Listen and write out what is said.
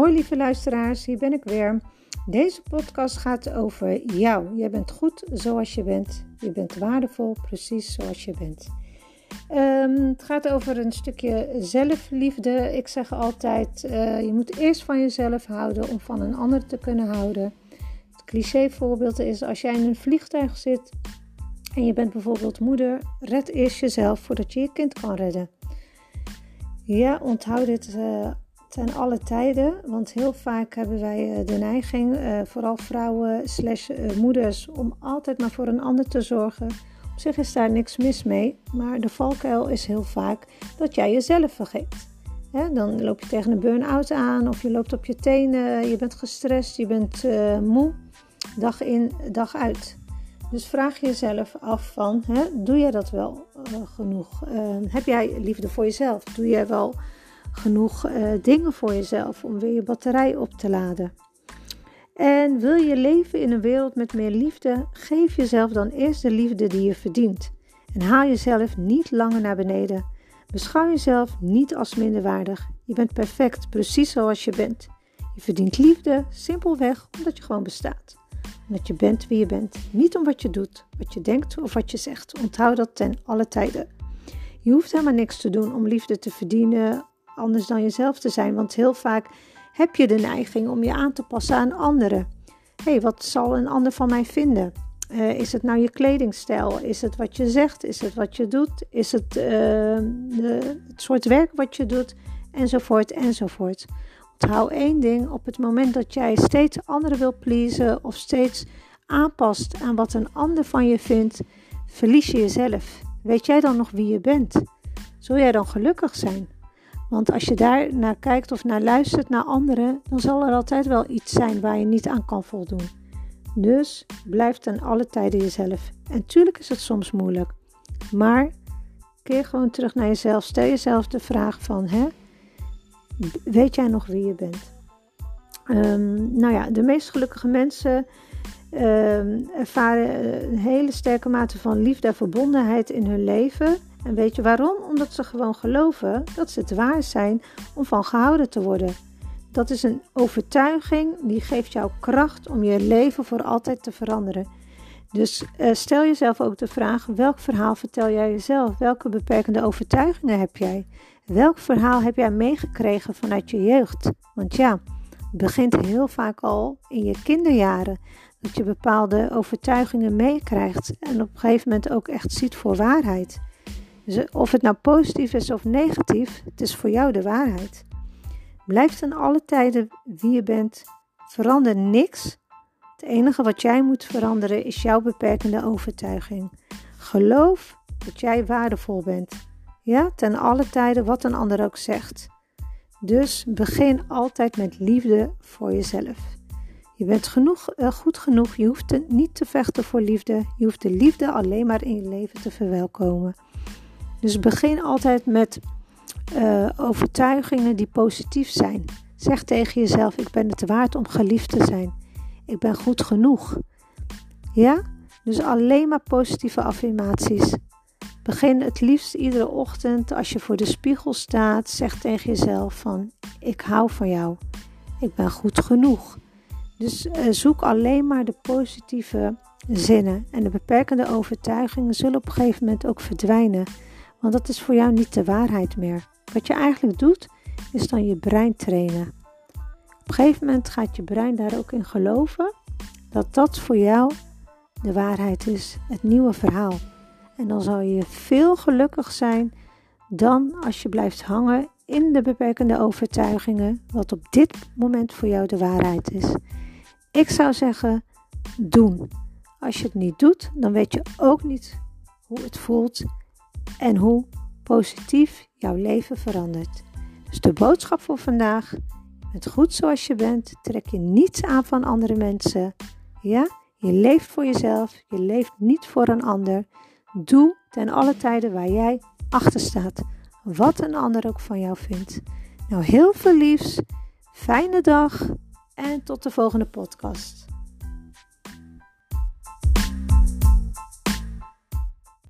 Hoi lieve luisteraars, hier ben ik weer. Deze podcast gaat over jou. Je bent goed zoals je bent. Je bent waardevol precies zoals je bent. Um, het gaat over een stukje zelfliefde. Ik zeg altijd, uh, je moet eerst van jezelf houden om van een ander te kunnen houden. Het cliché voorbeeld is als jij in een vliegtuig zit en je bent bijvoorbeeld moeder, red eerst jezelf voordat je je kind kan redden. Ja, onthoud dit uh, ten alle tijden. Want heel vaak hebben wij eh, de neiging, uh, vooral vrouwen slash moeders, om altijd maar voor een ander te zorgen. Op zich is daar niks mis mee. Maar de valkuil is heel vaak dat jij jezelf vergeet. dan loop je tegen een burn-out aan of je loopt op je tenen, je bent gestrest, je bent moe, dag in, dag uit. Dus vraag jezelf af van, doe jij dat wel genoeg? Heb jij liefde voor jezelf? Doe jij wel genoeg uh, dingen voor jezelf om weer je batterij op te laden? En wil je leven in een wereld met meer liefde? Geef jezelf dan eerst de liefde die je verdient. En haal jezelf niet langer naar beneden. Beschouw jezelf niet als minderwaardig. Je bent perfect, precies zoals je bent. Je verdient liefde simpelweg omdat je gewoon bestaat dat je bent wie je bent. Niet om wat je doet, wat je denkt of wat je zegt. Onthoud dat ten alle tijden. Je hoeft helemaal niks te doen om liefde te verdienen, anders dan jezelf te zijn. Want heel vaak heb je de neiging om je aan te passen aan anderen. Hé, hey, wat zal een ander van mij vinden? Uh, is het nou je kledingstijl? Is het wat je zegt? Is het wat je doet? Is het uh, de, het soort werk wat je doet? Enzovoort, enzovoort. Onthoud één ding: op het moment dat jij steeds anderen wil pleasen of steeds aanpast aan wat een ander van je vindt, verlies je jezelf. Weet jij dan nog wie je bent? Zul jij dan gelukkig zijn? Want als je daar naar kijkt of naar luistert naar anderen, dan zal er altijd wel iets zijn waar je niet aan kan voldoen. Dus blijf ten alle tijden jezelf. En tuurlijk is het soms moeilijk. Maar keer gewoon terug naar jezelf. Stel jezelf de vraag van, hè, weet jij nog wie je bent? Um, nou ja, de meest gelukkige mensen um, ervaren een hele sterke mate van liefde en verbondenheid in hun leven. En weet je waarom? Omdat ze gewoon geloven dat ze het waard zijn om van gehouden te worden. Dat is een overtuiging die geeft jou kracht om je leven voor altijd te veranderen. Dus uh, stel jezelf ook de vraag: welk verhaal vertel jij jezelf? Welke beperkende overtuigingen heb jij? Welk verhaal heb jij meegekregen vanuit je jeugd? Want ja, het begint heel vaak al in je kinderjaren dat je bepaalde overtuigingen meekrijgt en op een gegeven moment ook echt ziet voor waarheid. Of het nou positief is of negatief, het is voor jou de waarheid. Blijf ten alle tijden wie je bent. Verander niks. Het enige wat jij moet veranderen is jouw beperkende overtuiging. Geloof dat jij waardevol bent. Ja, ten alle tijden wat een ander ook zegt. Dus begin altijd met liefde voor jezelf. Je bent genoeg, uh, goed genoeg. Je hoeft niet te vechten voor liefde. Je hoeft de liefde alleen maar in je leven te verwelkomen. Dus begin altijd met uh, overtuigingen die positief zijn. Zeg tegen jezelf: Ik ben het waard om geliefd te zijn. Ik ben goed genoeg. Ja? Dus alleen maar positieve affirmaties. Begin het liefst iedere ochtend als je voor de spiegel staat, zeg tegen jezelf van ik hou van jou. Ik ben goed genoeg. Dus uh, zoek alleen maar de positieve zinnen en de beperkende overtuigingen zullen op een gegeven moment ook verdwijnen. Want dat is voor jou niet de waarheid meer. Wat je eigenlijk doet, is dan je brein trainen. Op een gegeven moment gaat je brein daar ook in geloven dat dat voor jou de waarheid is, het nieuwe verhaal. En dan zal je veel gelukkig zijn dan als je blijft hangen in de beperkende overtuigingen, wat op dit moment voor jou de waarheid is. Ik zou zeggen, doen. Als je het niet doet, dan weet je ook niet hoe het voelt en hoe positief jouw leven verandert. Dus de boodschap voor vandaag: bent goed zoals je bent, trek je niets aan van andere mensen. Ja, je leeft voor jezelf, je leeft niet voor een ander. Doe ten alle tijden waar jij achter staat, wat een ander ook van jou vindt. Nou, heel veel liefs, fijne dag en tot de volgende podcast.